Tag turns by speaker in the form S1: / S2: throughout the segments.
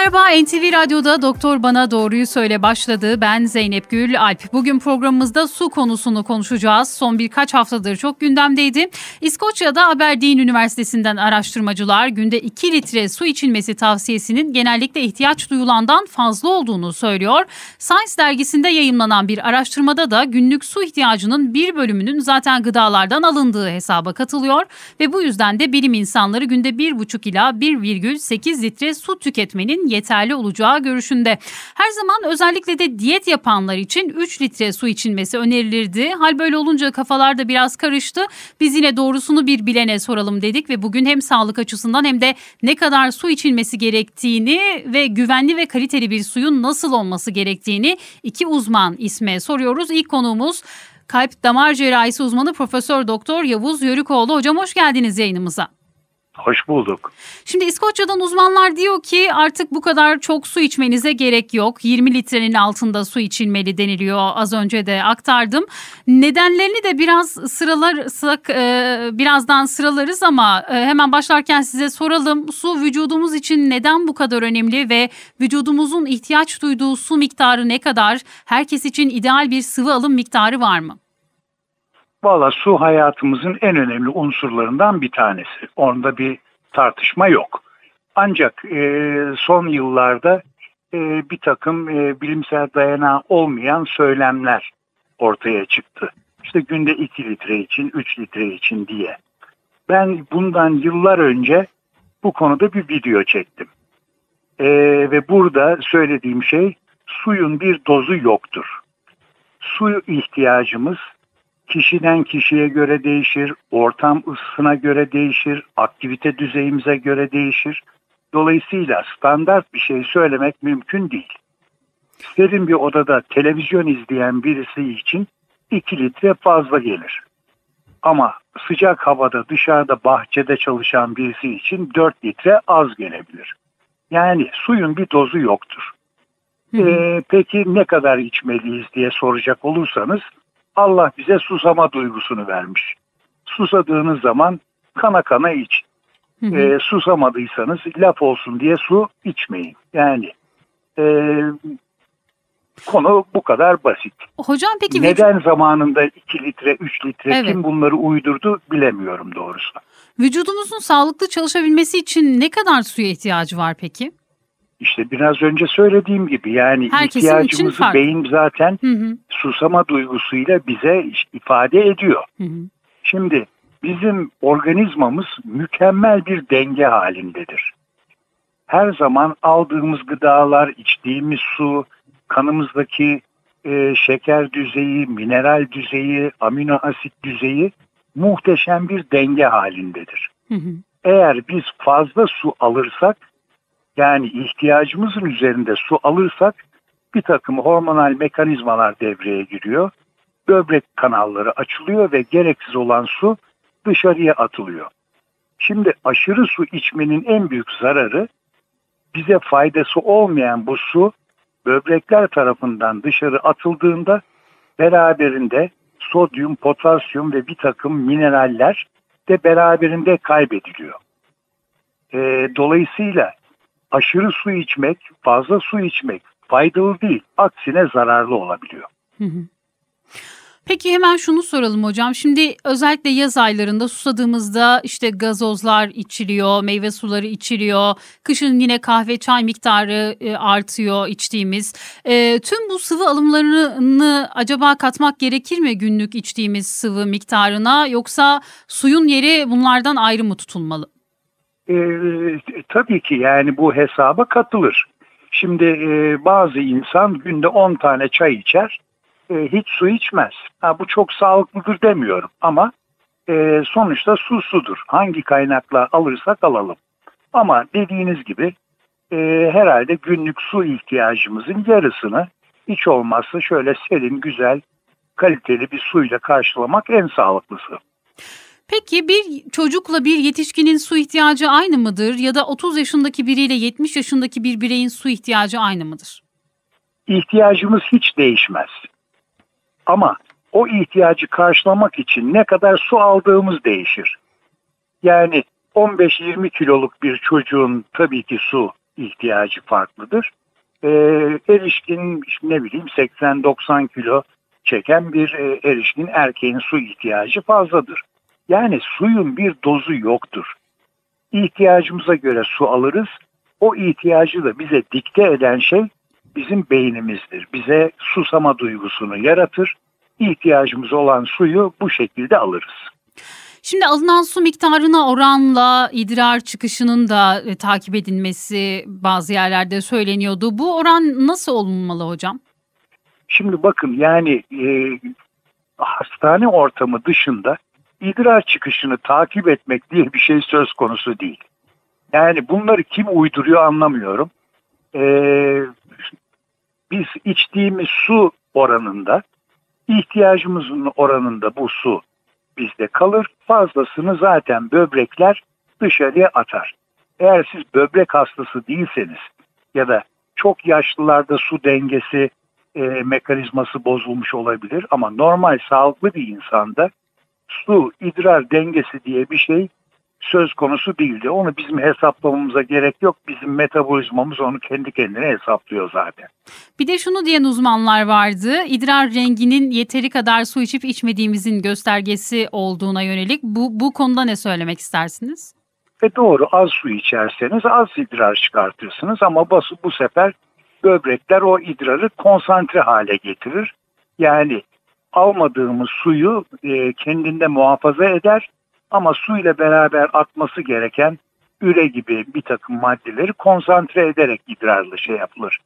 S1: Merhaba NTV Radyo'da Doktor Bana Doğruyu Söyle başladı. Ben Zeynep Gül Alp. Bugün programımızda su konusunu konuşacağız. Son birkaç haftadır çok gündemdeydi. İskoçya'da Aberdeen Üniversitesi'nden araştırmacılar günde 2 litre su içilmesi tavsiyesinin genellikle ihtiyaç duyulandan fazla olduğunu söylüyor. Science dergisinde yayımlanan bir araştırmada da günlük su ihtiyacının bir bölümünün zaten gıdalardan alındığı hesaba katılıyor ve bu yüzden de bilim insanları günde 1,5 ila 1,8 litre su tüketmenin yeterli olacağı görüşünde. Her zaman özellikle de diyet yapanlar için 3 litre su içilmesi önerilirdi. Hal böyle olunca kafalar da biraz karıştı. Biz yine doğrusunu bir bilene soralım dedik ve bugün hem sağlık açısından hem de ne kadar su içilmesi gerektiğini ve güvenli ve kaliteli bir suyun nasıl olması gerektiğini iki uzman isme soruyoruz. İlk konuğumuz kalp damar cerrahisi uzmanı Profesör Doktor Yavuz Yörükoğlu. Hocam hoş geldiniz yayınımıza.
S2: Hoş bulduk.
S1: Şimdi İskoçya'dan uzmanlar diyor ki artık bu kadar çok su içmenize gerek yok. 20 litrenin altında su içilmeli deniliyor. Az önce de aktardım. Nedenlerini de biraz sıralarsak e, birazdan sıralarız ama e, hemen başlarken size soralım. Su vücudumuz için neden bu kadar önemli ve vücudumuzun ihtiyaç duyduğu su miktarı ne kadar? Herkes için ideal bir sıvı alım miktarı var mı?
S2: Valla su hayatımızın en önemli unsurlarından bir tanesi. Onda bir tartışma yok. Ancak e, son yıllarda e, bir takım e, bilimsel dayanağı olmayan söylemler ortaya çıktı. İşte günde 2 litre için, 3 litre için diye. Ben bundan yıllar önce bu konuda bir video çektim. E, ve burada söylediğim şey suyun bir dozu yoktur. Su ihtiyacımız kişiden kişiye göre değişir, ortam ısısına göre değişir, aktivite düzeyimize göre değişir. Dolayısıyla standart bir şey söylemek mümkün değil. Serin bir odada televizyon izleyen birisi için 2 litre fazla gelir. Ama sıcak havada dışarıda bahçede çalışan birisi için 4 litre az gelebilir. Yani suyun bir dozu yoktur. Ee, peki ne kadar içmeliyiz diye soracak olursanız Allah bize susama duygusunu vermiş. Susadığınız zaman kana kana iç. Hı hı. E, susamadıysanız laf olsun diye su içmeyin. Yani e, konu bu kadar basit.
S1: Hocam peki
S2: neden vücut... zamanında 2 litre 3 litre evet. kim bunları uydurdu bilemiyorum doğrusu.
S1: Vücudumuzun sağlıklı çalışabilmesi için ne kadar suya ihtiyacı var peki?
S2: İşte biraz önce söylediğim gibi yani Herkesin ihtiyacımızı beyin zaten hı hı. susama duygusuyla bize ifade ediyor. Hı hı. Şimdi bizim organizmamız mükemmel bir denge halindedir. Her zaman aldığımız gıdalar, içtiğimiz su, kanımızdaki e, şeker düzeyi, mineral düzeyi, amino asit düzeyi muhteşem bir denge halindedir. Hı hı. Eğer biz fazla su alırsak yani ihtiyacımızın üzerinde su alırsak bir takım hormonal mekanizmalar devreye giriyor. Böbrek kanalları açılıyor ve gereksiz olan su dışarıya atılıyor. Şimdi aşırı su içmenin en büyük zararı bize faydası olmayan bu su böbrekler tarafından dışarı atıldığında beraberinde sodyum, potasyum ve bir takım mineraller de beraberinde kaybediliyor. E, dolayısıyla aşırı su içmek, fazla su içmek faydalı değil. Aksine zararlı olabiliyor.
S1: Peki hemen şunu soralım hocam. Şimdi özellikle yaz aylarında susadığımızda işte gazozlar içiliyor, meyve suları içiliyor. Kışın yine kahve, çay miktarı e, artıyor içtiğimiz. E, tüm bu sıvı alımlarını acaba katmak gerekir mi günlük içtiğimiz sıvı miktarına yoksa suyun yeri bunlardan ayrı mı tutulmalı?
S2: E, tabii ki yani bu hesaba katılır. Şimdi e, bazı insan günde 10 tane çay içer, e, hiç su içmez. Ha, bu çok sağlıklıdır demiyorum ama e, sonuçta su sudur. Hangi kaynakla alırsak alalım. Ama dediğiniz gibi e, herhalde günlük su ihtiyacımızın yarısını hiç olmazsa şöyle serin, güzel, kaliteli bir suyla karşılamak en sağlıklısı.
S1: Peki bir çocukla bir yetişkinin su ihtiyacı aynı mıdır ya da 30 yaşındaki biriyle 70 yaşındaki bir bireyin su ihtiyacı aynı mıdır?
S2: İhtiyacımız hiç değişmez. Ama o ihtiyacı karşılamak için ne kadar su aldığımız değişir. Yani 15-20 kiloluk bir çocuğun tabii ki su ihtiyacı farklıdır. Ee, erişkin ne bileyim 80-90 kilo çeken bir e, erişkin erkeğin su ihtiyacı fazladır. Yani suyun bir dozu yoktur. İhtiyacımıza göre su alırız. O ihtiyacı da bize dikte eden şey bizim beynimizdir. Bize susama duygusunu yaratır. İhtiyacımız olan suyu bu şekilde alırız.
S1: Şimdi alınan su miktarına oranla idrar çıkışının da e, takip edilmesi bazı yerlerde söyleniyordu. Bu oran nasıl olmalı hocam?
S2: Şimdi bakın yani e, hastane ortamı dışında idrar çıkışını takip etmek diye bir şey söz konusu değil. Yani bunları kim uyduruyor anlamıyorum. Ee, biz içtiğimiz su oranında ihtiyacımızın oranında bu su bizde kalır. Fazlasını zaten böbrekler dışarıya atar. Eğer siz böbrek hastası değilseniz ya da çok yaşlılarda su dengesi e, mekanizması bozulmuş olabilir ama normal sağlıklı bir insanda su idrar dengesi diye bir şey söz konusu değildi. Onu bizim hesaplamamıza gerek yok. Bizim metabolizmamız onu kendi kendine hesaplıyor zaten.
S1: Bir de şunu diyen uzmanlar vardı. İdrar renginin yeteri kadar su içip içmediğimizin göstergesi olduğuna yönelik. Bu, bu konuda ne söylemek istersiniz?
S2: Ve doğru az su içerseniz az idrar çıkartırsınız ama bu, bu sefer böbrekler o idrarı konsantre hale getirir. Yani almadığımız suyu e, kendinde muhafaza eder ama su ile beraber atması gereken üre gibi bir takım maddeleri konsantre ederek idrarlı şey yapılır.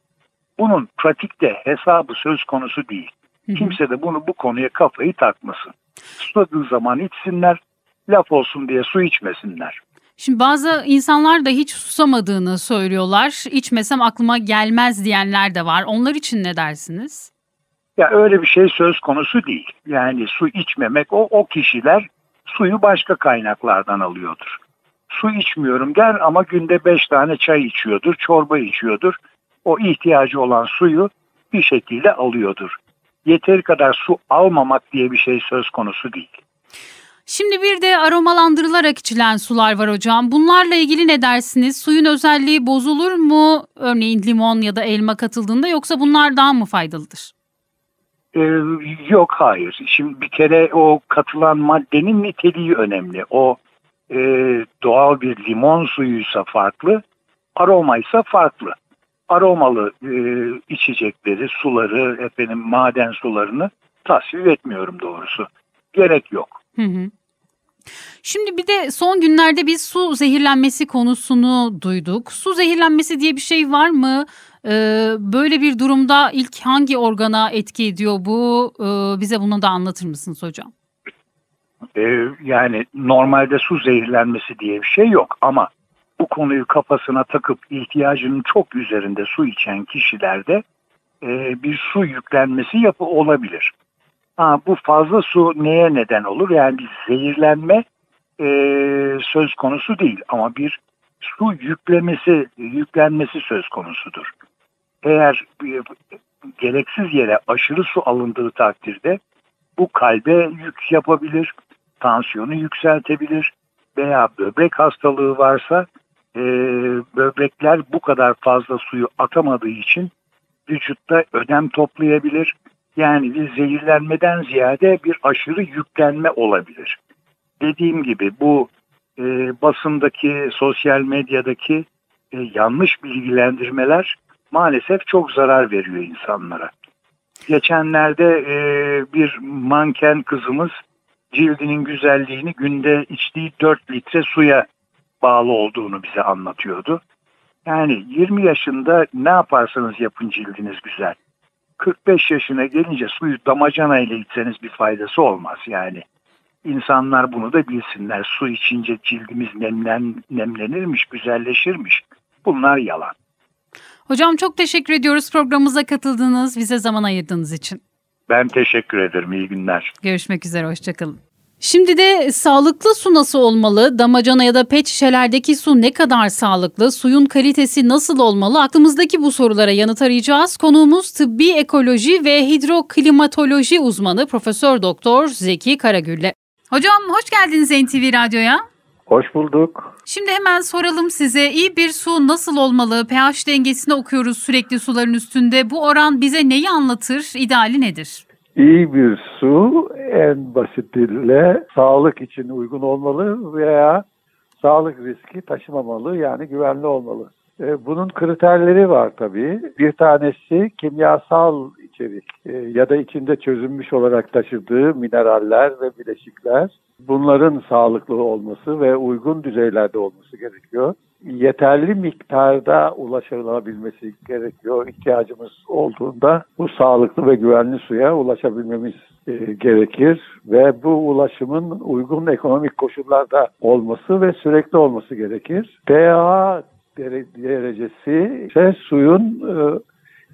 S2: Bunun pratikte hesabı söz konusu değil. Kimse de bunu bu konuya kafayı takmasın. Susadığı zaman içsinler, laf olsun diye su içmesinler.
S1: Şimdi bazı insanlar da hiç susamadığını söylüyorlar. İçmesem aklıma gelmez diyenler de var. Onlar için ne dersiniz?
S2: Ya öyle bir şey söz konusu değil. Yani su içmemek o o kişiler suyu başka kaynaklardan alıyordur. Su içmiyorum der ama günde beş tane çay içiyordur, çorba içiyordur. O ihtiyacı olan suyu bir şekilde alıyordur. Yeteri kadar su almamak diye bir şey söz konusu değil.
S1: Şimdi bir de aromalandırılarak içilen sular var hocam. Bunlarla ilgili ne dersiniz? Suyun özelliği bozulur mu? Örneğin limon ya da elma katıldığında yoksa bunlar daha mı faydalıdır?
S2: Ee, yok hayır. Şimdi bir kere o katılan maddenin niteliği önemli. O e, doğal bir limon suyuysa farklı, aromaysa farklı. Aromalı e, içecekleri, suları, efendim maden sularını tasvip etmiyorum doğrusu. Gerek yok.
S1: Hı hı. Şimdi bir de son günlerde biz su zehirlenmesi konusunu duyduk. Su zehirlenmesi diye bir şey var mı? Ee, böyle bir durumda ilk hangi organa etki ediyor bu? Ee, bize bunu da anlatır mısınız hocam?
S2: Ee, yani normalde su zehirlenmesi diye bir şey yok ama bu konuyu kafasına takıp ihtiyacının çok üzerinde su içen kişilerde e, bir su yüklenmesi yapı olabilir. Ha, bu fazla su neye neden olur? Yani bir zehirlenme e, söz konusu değil ama bir su yüklemesi, yüklenmesi söz konusudur. Eğer e, gereksiz yere aşırı su alındığı takdirde bu kalbe yük yapabilir, tansiyonu yükseltebilir veya böbrek hastalığı varsa e, böbrekler bu kadar fazla suyu atamadığı için vücutta ödem toplayabilir yani bir zehirlenmeden ziyade bir aşırı yüklenme olabilir. Dediğim gibi bu e, basındaki, sosyal medyadaki e, yanlış bilgilendirmeler maalesef çok zarar veriyor insanlara. Geçenlerde e, bir manken kızımız cildinin güzelliğini günde içtiği 4 litre suya bağlı olduğunu bize anlatıyordu. Yani 20 yaşında ne yaparsanız yapın cildiniz güzel. 45 yaşına gelince suyu damacana ile içseniz bir faydası olmaz yani. İnsanlar bunu da bilsinler. Su içince cildimiz nemlen, nemlenirmiş, güzelleşirmiş. Bunlar yalan.
S1: Hocam çok teşekkür ediyoruz programımıza katıldığınız, bize zaman ayırdığınız için.
S2: Ben teşekkür ederim. İyi günler.
S1: Görüşmek üzere, hoşçakalın. Şimdi de sağlıklı su nasıl olmalı? Damacana ya da pet şişelerdeki su ne kadar sağlıklı? Suyun kalitesi nasıl olmalı? Aklımızdaki bu sorulara yanıt arayacağız. Konuğumuz tıbbi ekoloji ve hidroklimatoloji uzmanı Profesör Doktor Zeki Karagül'le. Hocam hoş geldiniz NTV Radyo'ya.
S3: Hoş bulduk.
S1: Şimdi hemen soralım size iyi bir su nasıl olmalı? pH dengesini okuyoruz sürekli suların üstünde. Bu oran bize neyi anlatır? İdeali nedir?
S3: İyi bir su en basitiyle sağlık için uygun olmalı veya sağlık riski taşımamalı yani güvenli olmalı. E, bunun kriterleri var tabii. Bir tanesi kimyasal içerik e, ya da içinde çözünmüş olarak taşıdığı mineraller ve bileşikler. Bunların sağlıklı olması ve uygun düzeylerde olması gerekiyor. Yeterli miktarda ulaşılabilmesi gerekiyor. İhtiyacımız olduğunda bu sağlıklı ve güvenli suya ulaşabilmemiz e, gerekir ve bu ulaşımın uygun ekonomik koşullarda olması ve sürekli olması gerekir. pH derecesi ise suyun e,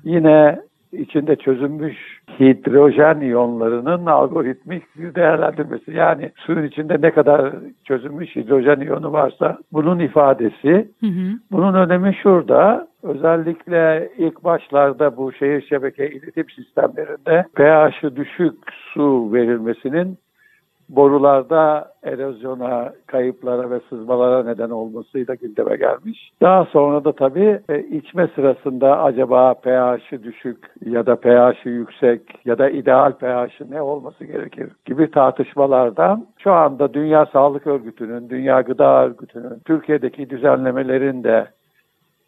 S3: yine içinde çözünmüş hidrojen iyonlarının algoritmik bir değerlendirmesi. Yani suyun içinde ne kadar çözünmüş hidrojen iyonu varsa bunun ifadesi. Hı hı. Bunun önemi şurada. Özellikle ilk başlarda bu şehir şebeke iletim sistemlerinde pH'ı düşük su verilmesinin borularda erozyona, kayıplara ve sızmalara neden olmasıyla gündeme gelmiş. Daha sonra da tabii e, içme sırasında acaba pH'i düşük ya da pH'i yüksek ya da ideal pH'i ne olması gerekir gibi tartışmalardan şu anda Dünya Sağlık Örgütü'nün, Dünya Gıda Örgütü'nün Türkiye'deki düzenlemelerin de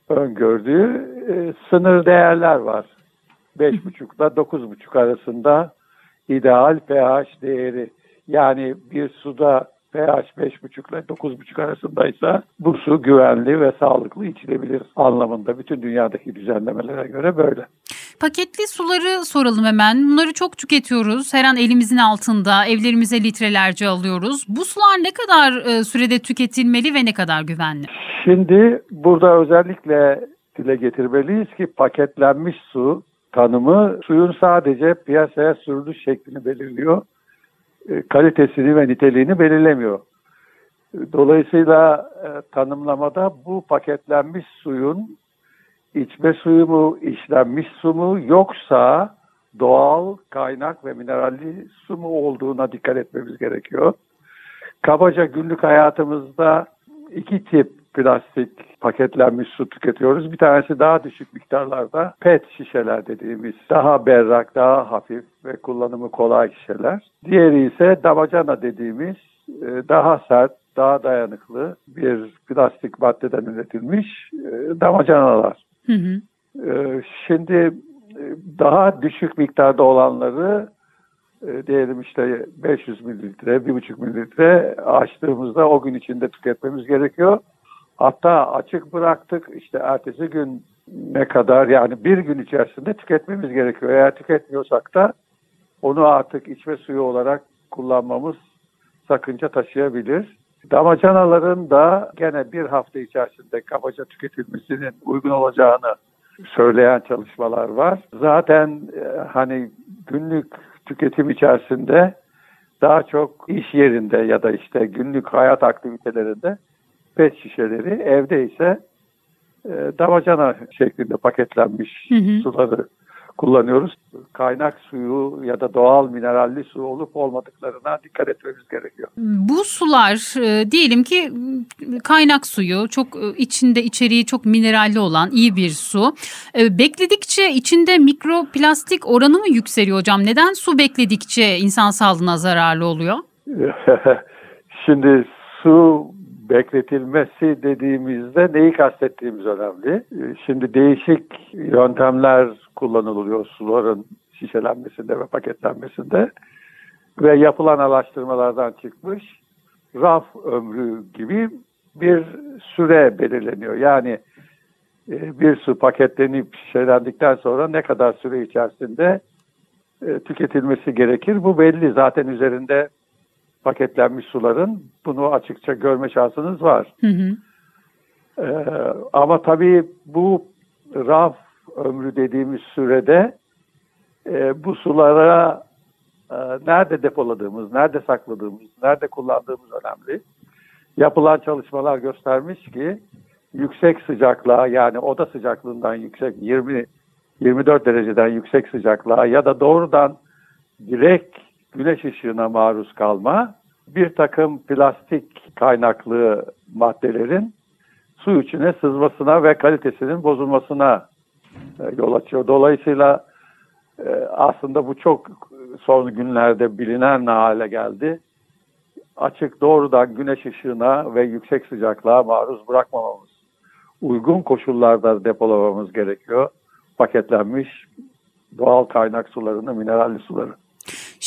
S3: öngördüğü e, sınır değerler var. 5,5 ile 9,5 arasında ideal pH değeri yani bir suda pH 5,5 ile 9,5 arasındaysa bu su güvenli ve sağlıklı içilebilir anlamında bütün dünyadaki düzenlemelere göre böyle.
S1: Paketli suları soralım hemen. Bunları çok tüketiyoruz. Her an elimizin altında, evlerimize litrelerce alıyoruz. Bu sular ne kadar e, sürede tüketilmeli ve ne kadar güvenli?
S3: Şimdi burada özellikle dile getirmeliyiz ki paketlenmiş su tanımı suyun sadece piyasaya sürülüş şeklini belirliyor kalitesini ve niteliğini belirlemiyor. Dolayısıyla e, tanımlamada bu paketlenmiş suyun içme suyu mu, işlenmiş su mu yoksa doğal kaynak ve mineralli su mu olduğuna dikkat etmemiz gerekiyor. Kabaca günlük hayatımızda iki tip plastik paketlenmiş su tüketiyoruz. Bir tanesi daha düşük miktarlarda PET şişeler dediğimiz daha berrak, daha hafif ve kullanımı kolay şişeler. Diğeri ise damacana dediğimiz e, daha sert, daha dayanıklı bir plastik maddeden üretilmiş e, damacanalar. Hı hı. E, şimdi daha düşük miktarda olanları diyelim işte 500 mililitre, 1,5 mililitre açtığımızda o gün içinde tüketmemiz gerekiyor. Hatta açık bıraktık işte ertesi gün ne kadar yani bir gün içerisinde tüketmemiz gerekiyor. Eğer tüketmiyorsak da onu artık içme suyu olarak kullanmamız sakınca taşıyabilir. Damacanaların da gene bir hafta içerisinde kabaca tüketilmesinin uygun olacağını söyleyen çalışmalar var. Zaten e, hani günlük tüketim içerisinde daha çok iş yerinde ya da işte günlük hayat aktivitelerinde pet şişeleri, evde ise e, damacana şeklinde paketlenmiş hı hı. suları kullanıyoruz. Kaynak suyu ya da doğal mineralli su olup olmadıklarına dikkat etmemiz gerekiyor.
S1: Bu sular e, diyelim ki kaynak suyu çok e, içinde içeriği çok mineralli olan iyi bir su. E, bekledikçe içinde mikroplastik oranı mı yükseliyor hocam? Neden su bekledikçe insan sağlığına zararlı oluyor?
S3: Şimdi su bekletilmesi dediğimizde neyi kastettiğimiz önemli. Ee, şimdi değişik yöntemler kullanılıyor suların şişelenmesinde ve paketlenmesinde ve yapılan araştırmalardan çıkmış raf ömrü gibi bir süre belirleniyor. Yani e, bir su paketlenip şişelendikten sonra ne kadar süre içerisinde e, tüketilmesi gerekir. Bu belli zaten üzerinde paketlenmiş suların bunu açıkça görme şansınız var. Hı hı. Ee, ama tabii bu raf ömrü dediğimiz sürede e, bu sulara e, nerede depoladığımız, nerede sakladığımız, nerede kullandığımız önemli. Yapılan çalışmalar göstermiş ki yüksek sıcaklığa yani oda sıcaklığından yüksek 20 24 dereceden yüksek sıcaklığa ya da doğrudan direkt güneş ışığına maruz kalma bir takım plastik kaynaklı maddelerin su içine sızmasına ve kalitesinin bozulmasına e, yol açıyor. Dolayısıyla e, aslında bu çok son günlerde bilinen hale geldi. Açık doğrudan güneş ışığına ve yüksek sıcaklığa maruz bırakmamamız, uygun koşullarda depolamamız gerekiyor. Paketlenmiş doğal kaynak sularını, mineralli suları.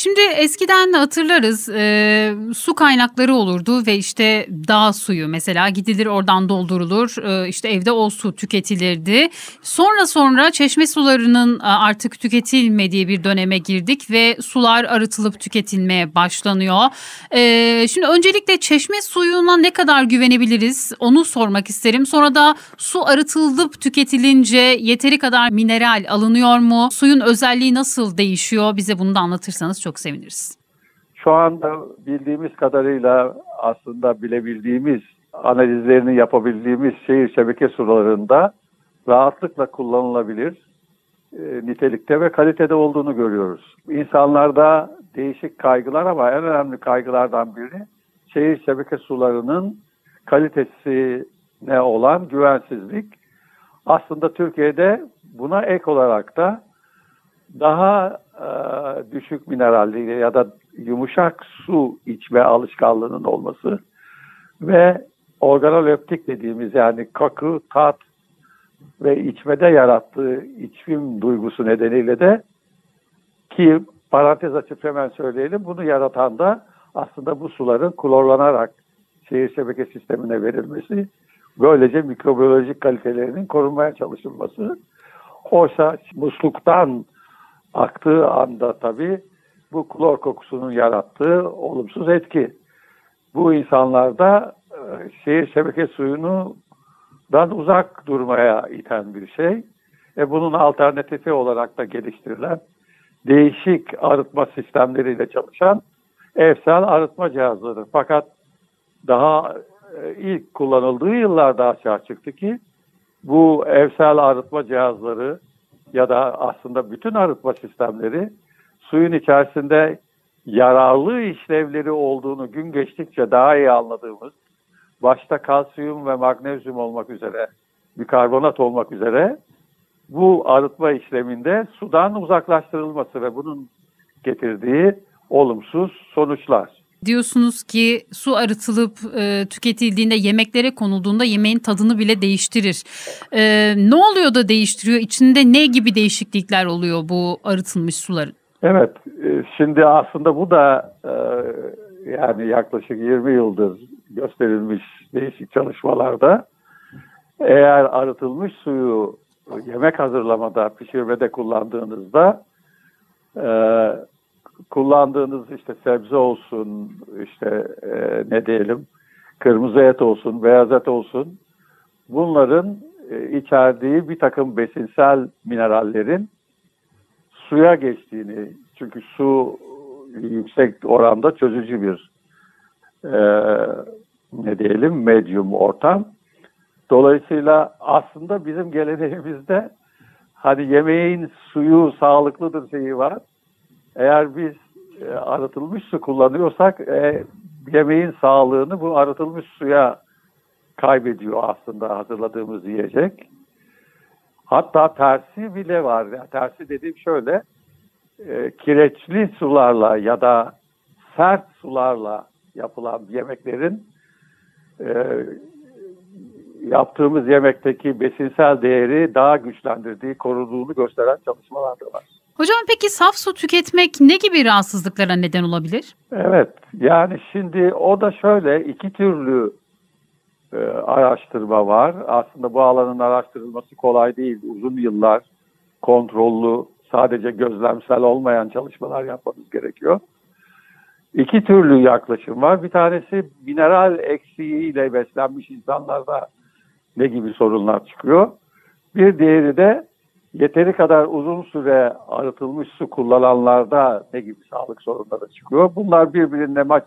S1: Şimdi eskiden hatırlarız e, su kaynakları olurdu ve işte dağ suyu mesela gidilir oradan doldurulur e, işte evde o su tüketilirdi. Sonra sonra çeşme sularının e, artık tüketilmediği bir döneme girdik ve sular arıtılıp tüketilmeye başlanıyor. E, şimdi öncelikle çeşme suyuna ne kadar güvenebiliriz onu sormak isterim. Sonra da su arıtılıp tüketilince yeteri kadar mineral alınıyor mu? Suyun özelliği nasıl değişiyor? Bize bunu da anlatırsanız çok seviniriz.
S3: Şu anda bildiğimiz kadarıyla aslında bilebildiğimiz analizlerini yapabildiğimiz şehir şebeke sularında rahatlıkla kullanılabilir e, nitelikte ve kalitede olduğunu görüyoruz. İnsanlarda değişik kaygılar ama en önemli kaygılardan biri şehir şebeke sularının kalitesine olan güvensizlik. Aslında Türkiye'de buna ek olarak da daha e, düşük mineralli ya da yumuşak su içme alışkanlığının olması ve organoleptik dediğimiz yani koku, tat ve içmede yarattığı içim duygusu nedeniyle de ki parantez açıp hemen söyleyelim bunu yaratan da aslında bu suların klorlanarak şehir şebeke sistemine verilmesi böylece mikrobiyolojik kalitelerinin korunmaya çalışılması. Oysa musluktan aktığı anda tabii bu klor kokusunun yarattığı olumsuz etki. Bu insanlarda e, şehir şebeke suyundan uzak durmaya iten bir şey. E bunun alternatifi olarak da geliştirilen değişik arıtma sistemleriyle çalışan evsel arıtma cihazları. Fakat daha e, ilk kullanıldığı yıllarda açığa çıktı ki bu evsel arıtma cihazları ya da aslında bütün arıtma sistemleri suyun içerisinde yararlı işlevleri olduğunu gün geçtikçe daha iyi anladığımız başta kalsiyum ve magnezyum olmak üzere bikarbonat olmak üzere bu arıtma işleminde sudan uzaklaştırılması ve bunun getirdiği olumsuz sonuçlar.
S1: Diyorsunuz ki su arıtılıp e, tüketildiğinde yemeklere konulduğunda yemeğin tadını bile değiştirir. E, ne oluyor da değiştiriyor? İçinde ne gibi değişiklikler oluyor bu arıtılmış suların?
S3: Evet, e, şimdi aslında bu da e, yani yaklaşık 20 yıldır gösterilmiş değişik çalışmalarda eğer arıtılmış suyu yemek hazırlamada, pişirmede kullandığınızda e, kullandığınız işte sebze olsun, işte e, ne diyelim, kırmızı et olsun, beyaz et olsun, bunların e, içerdiği bir takım besinsel minerallerin suya geçtiğini, çünkü su yüksek oranda çözücü bir e, ne diyelim medyum ortam. Dolayısıyla aslında bizim geleneğimizde hani yemeğin suyu sağlıklıdır şeyi var. Eğer biz e, arıtılmış su kullanıyorsak e, yemeğin sağlığını bu arıtılmış suya kaybediyor aslında hazırladığımız yiyecek. Hatta tersi bile var. Yani tersi dediğim şöyle, e, kireçli sularla ya da sert sularla yapılan yemeklerin e, yaptığımız yemekteki besinsel değeri daha güçlendirdiği, koruduğunu gösteren çalışmalar da var.
S1: Hocam peki saf su tüketmek ne gibi rahatsızlıklara neden olabilir?
S3: Evet, yani şimdi o da şöyle iki türlü e, araştırma var. Aslında bu alanın araştırılması kolay değil. Uzun yıllar kontrollü, sadece gözlemsel olmayan çalışmalar yapmamız gerekiyor. İki türlü yaklaşım var. Bir tanesi mineral eksiğiyle beslenmiş insanlarda ne gibi sorunlar çıkıyor. Bir diğeri de yeteri kadar uzun süre arıtılmış su kullananlarda ne gibi sağlık sorunları çıkıyor? Bunlar birbirine maç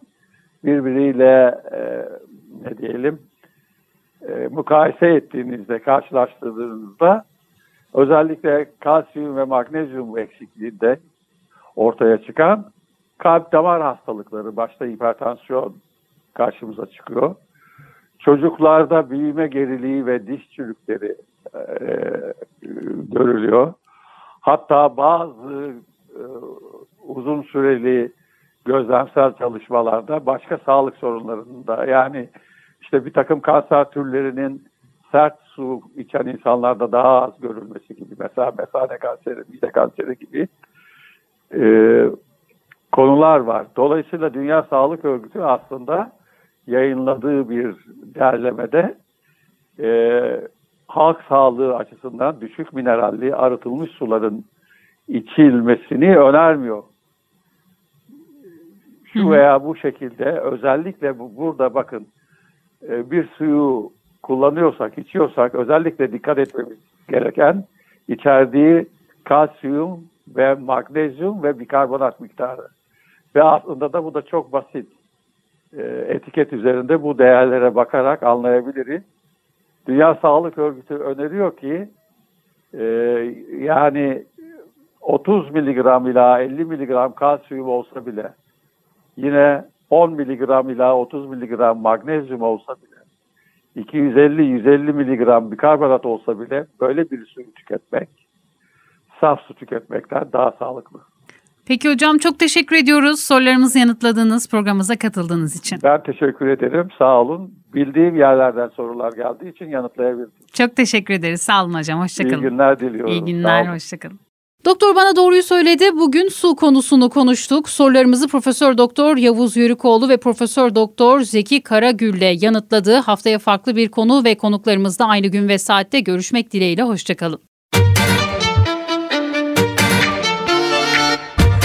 S3: birbiriyle e, ne diyelim e, mukayese ettiğinizde, karşılaştırdığınızda özellikle kalsiyum ve magnezyum eksikliğinde ortaya çıkan kalp damar hastalıkları, başta hipertansiyon karşımıza çıkıyor. Çocuklarda büyüme geriliği ve diş çürükleri e, görülüyor. Hatta bazı e, uzun süreli gözlemsel çalışmalarda başka sağlık sorunlarında yani işte bir takım kanser türlerinin sert su içen insanlarda daha az görülmesi gibi mesela mesane kanseri, mide kanseri gibi e, konular var. Dolayısıyla Dünya Sağlık Örgütü aslında yayınladığı bir derlemede e, halk sağlığı açısından düşük mineralli arıtılmış suların içilmesini önermiyor. Şu veya bu şekilde özellikle bu, burada bakın e, bir suyu kullanıyorsak, içiyorsak özellikle dikkat etmemiz gereken içerdiği kalsiyum ve magnezyum ve bikarbonat miktarı. Ve aslında da bu da çok basit. E, etiket üzerinde bu değerlere bakarak anlayabiliriz. Dünya Sağlık Örgütü öneriyor ki e, yani 30 miligram ila 50 miligram kalsiyum olsa bile yine 10 miligram ila 30 miligram magnezyum olsa bile 250-150 miligram bikarbonat olsa bile böyle bir suyu tüketmek saf su tüketmekten daha sağlıklı.
S1: Peki hocam çok teşekkür ediyoruz sorularımızı yanıtladığınız programımıza katıldığınız için.
S3: Ben teşekkür ederim. Sağ olun. Bildiğim yerlerden sorular geldiği için yanıtlayabildim.
S1: Çok teşekkür ederiz. Sağ olun hocam. Hoşçakalın.
S3: İyi günler diliyorum.
S1: İyi günler. Hoşçakalın. Doktor bana doğruyu söyledi. Bugün su konusunu konuştuk. Sorularımızı Profesör Doktor Yavuz Yörükoğlu ve Profesör Doktor Zeki Karagül'le yanıtladı. Haftaya farklı bir konu ve konuklarımızla aynı gün ve saatte görüşmek dileğiyle. Hoşçakalın.